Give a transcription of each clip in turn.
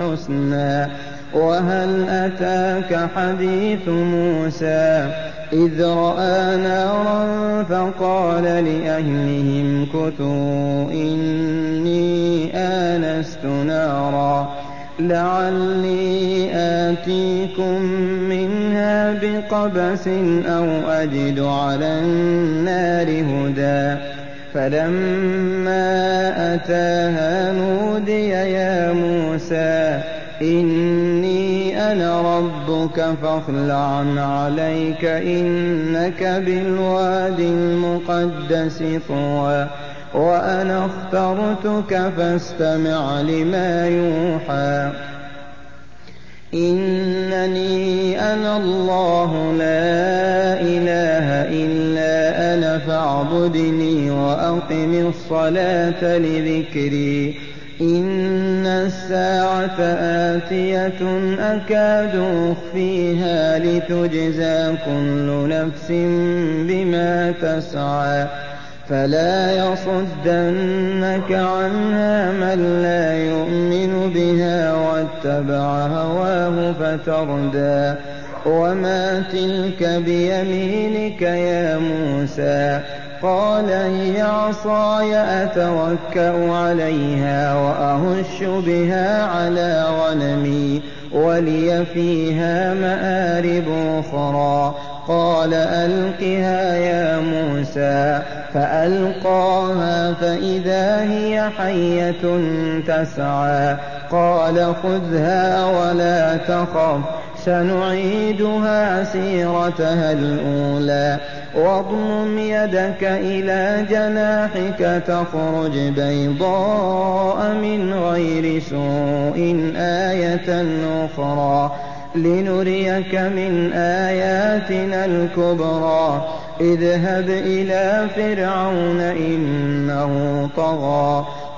الحسنى وهل أتاك حديث موسى؟ إذ رأى نارا فقال لأهلهم كثوا إني آنست نارا. لعلي آتيكم منها بقبس أو أجد على النار هدى. فلما أتاها نودي يا موسى إني أنا ربك فاخلع عليك إنك بالوادي المقدس طوى وأنا اخترتك فاستمع لما يوحى إنني أنا الله لا إله إلا فاعبدني وأقم الصلاة لذكري. إن الساعة آتية أكاد أخفيها لتجزى كل نفس بما تسعى. فلا يصدنك عنها من لا يؤمن بها واتبع هواه فتردى. وما تلك بيمينك يا موسى قال هي عصاي أتوكأ عليها وأهش بها على غنمي ولي فيها مآرب أخرى قال ألقها يا موسى فألقاها فإذا هي حية تسعى قال خذها ولا تخف سنعيدها سيرتها الأولى. واضمم يدك إلى جناحك تخرج بيضاء من غير سوء آية أخرى. لنريك من آياتنا الكبرى. اذهب إلى فرعون إنه طغى.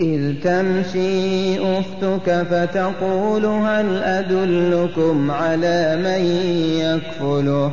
إذ تمشي أختك فتقول هل أدلكم على من يكفله؟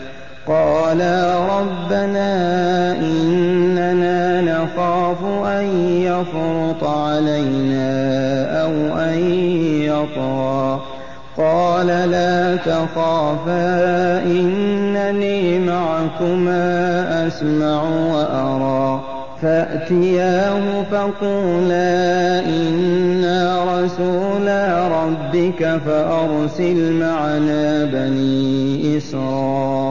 قالا ربنا إننا نخاف أن يفرط علينا أو أن يطغى قال لا تخافا إنني معكما أسمع وأرى فأتياه فقولا إنا رسولا ربك فأرسل معنا بني إسرائيل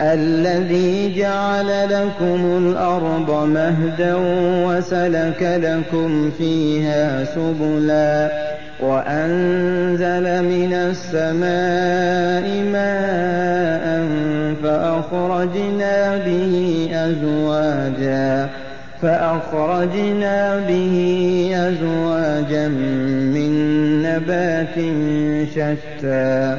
الذي جعل لكم الأرض مهدا وسلك لكم فيها سبلا وأنزل من السماء ماء فأخرجنا به أزواجا فأخرجنا به أزواجا من نبات شتى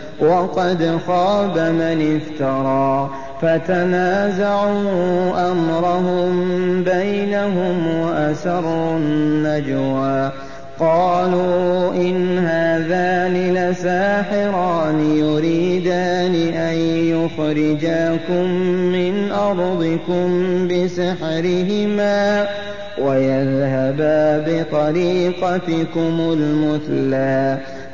وقد خاب من افترى. فتنازعوا أمرهم بينهم وأسروا النجوى. قالوا إن هذان لساحران يريدان أن يخرجاكم من أرضكم بسحرهما ويذهبا بطريقتكم المثلى.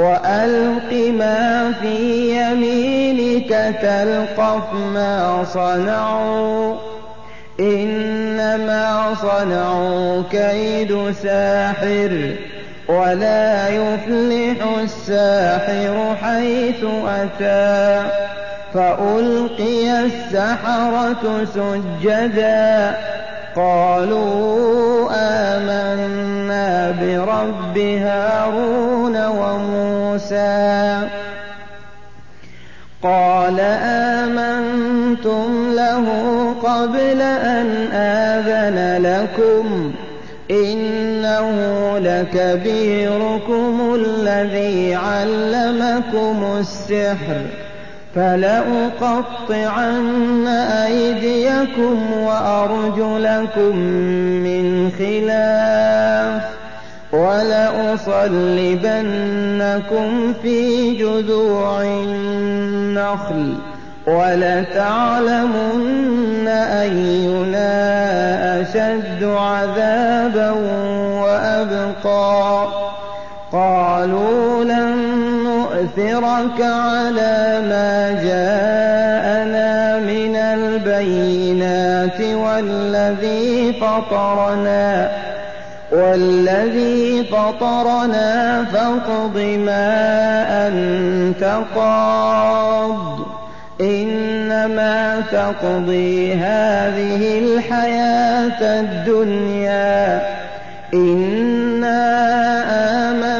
وألق ما في يمينك تلقف ما صنعوا إنما صنعوا كيد ساحر ولا يفلح الساحر حيث أتى فألقي السحرة سجدا قالوا آمنا برب هارون وموسى. قال آمنتم له قبل أن آذن لكم. إنه لكبيركم الذي علمكم السحر. فلأقطعن أيديكم وأرجلكم من خلاف ولأصلبنكم في جذوع النخل ولتعلمن أينا أشد عذابا وأبقى. قالوا لن نؤثرك على ما جاءنا من البينات والذي فطرنا والذي فطرنا فاقض ما أنت قاض. إنما تقضي هذه الحياة الدنيا. إنا آمنا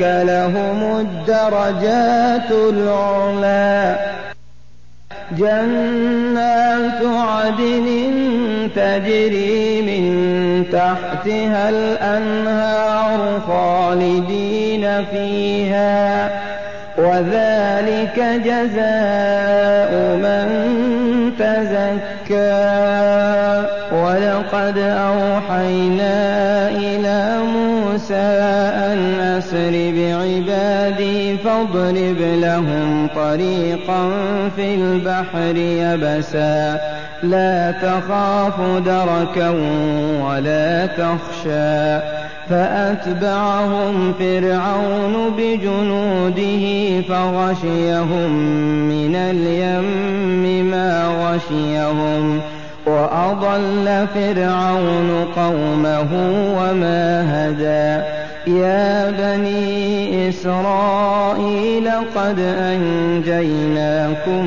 لهم الدرجات العلى. جنات عدن تجري من تحتها الأنهار خالدين فيها وذلك جزاء من تزكى. ولقد أوحينا إلى أن أسر بعبادي فاضرب لهم طريقا في البحر يبسا. لا تخاف دركا ولا تخشى. فأتبعهم فرعون بجنوده فغشيهم من اليم ما غشيهم. وأضل فرعون قومه وما هدى. يا بني إسرائيل قد أنجيناكم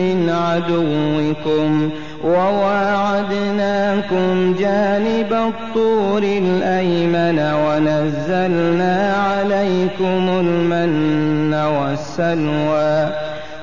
من عدوكم وواعدناكم جانب الطور الأيمن ونزلنا عليكم المن والسلوى.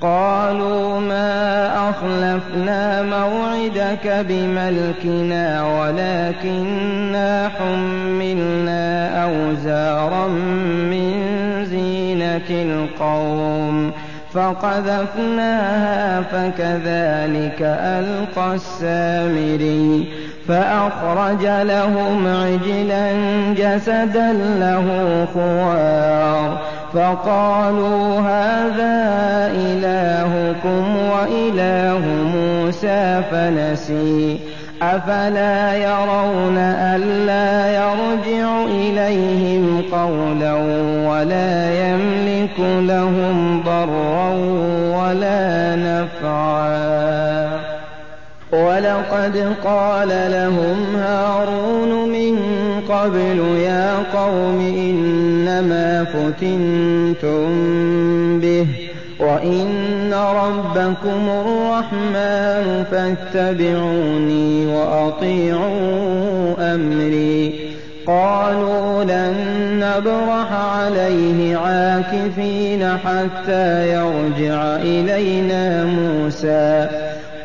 قالوا ما أخلفنا موعدك بملكنا ولكننا حملنا أوزارا من زينة القوم فقذفناها فكذلك ألقى السامري فأخرج لهم عجلا جسدا له خوار فقالوا هذا إلهكم وإله موسى فنسي. أفلا يرون ألا يرجع إليهم قولا ولا يملك لهم ضرا ولا نفعا. ولقد قال لهم هارون من قبل يا قوم إنما فتنتم به وإن ربكم الرحمن فاتبعوني وأطيعوا أمري. قالوا لن نبرح عليه عاكفين حتى يرجع إلينا موسى.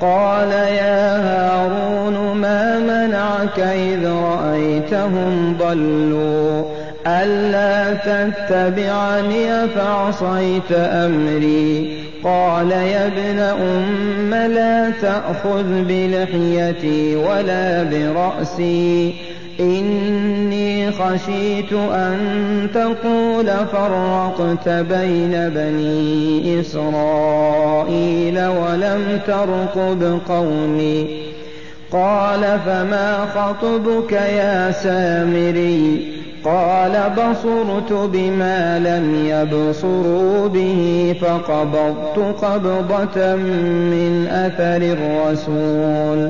قال يا هارون ما منعك إذ رأيتهم ضلوا؟ ألا تتبعني فعصيت أمري؟ قال يا ابن أم لا تأخذ بلحيتي ولا برأسي خشيت أن تقول فرقت بين بني إسرائيل ولم ترقب قومي. قال فما خطبك يا سامري؟ قال بصرت بما لم يبصروا به فقبضت قبضة من أثر الرسول.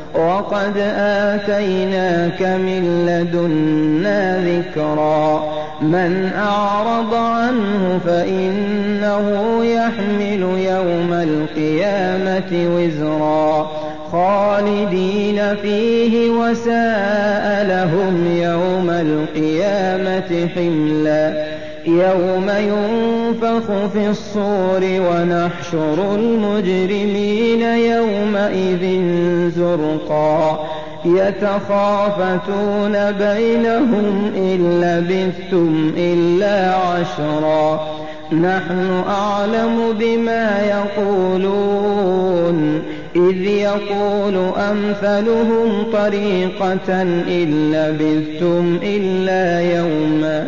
وقد آتيناك من لدنا ذكرا. من أعرض عنه فإنه يحمل يوم القيامة وزرا. خالدين فيه وساء لهم يوم القيامة حملا. يوم ينفخ في الصور ونحشر المجرمين يومئذ زرقا. يتخافتون بينهم إن لبثتم إلا عشرا. نحن أعلم بما يقولون. إذ يقول أمثلهم طريقة إن لبثتم إلا يوما.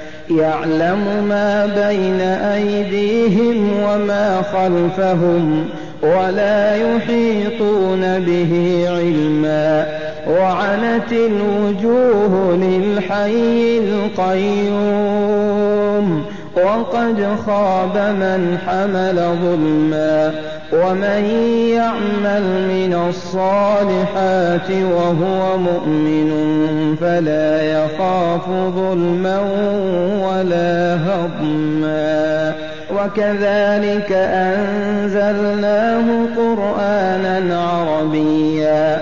يعلم ما بين أيديهم وما خلفهم ولا يحيطون به علما وعنت الوجوه للحي القيوم وقد خاب من حمل ظلما ومن يعمل من الصالحات وهو مؤمن فلا يخاف ظلما ولا هضما وكذلك أنزلناه قرآنا عربيا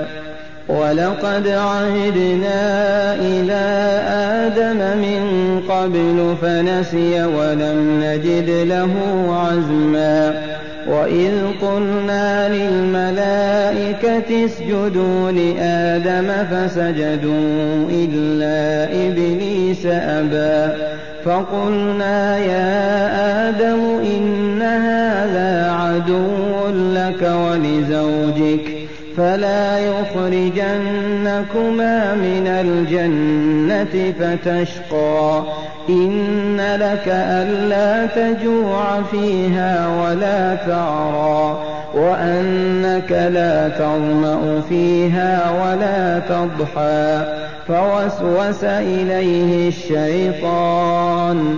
ولقد عهدنا إلى آدم من قبل فنسي ولم نجد له عزما وإذ قلنا للملائكة اسجدوا لآدم فسجدوا إلا إبليس أبى فقلنا يا آدم إن هذا عدو لك ولزوجك فلا يخرجنكما من الجنة فتشقى. إن لك ألا تجوع فيها ولا تعرى وأنك لا تظمأ فيها ولا تضحى. فوسوس إليه الشيطان.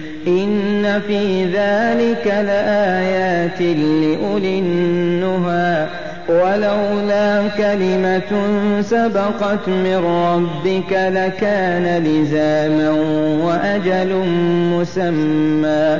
إن في ذلك لآيات لأولي النهى ولولا كلمة سبقت من ربك لكان لزاما وأجل مسمى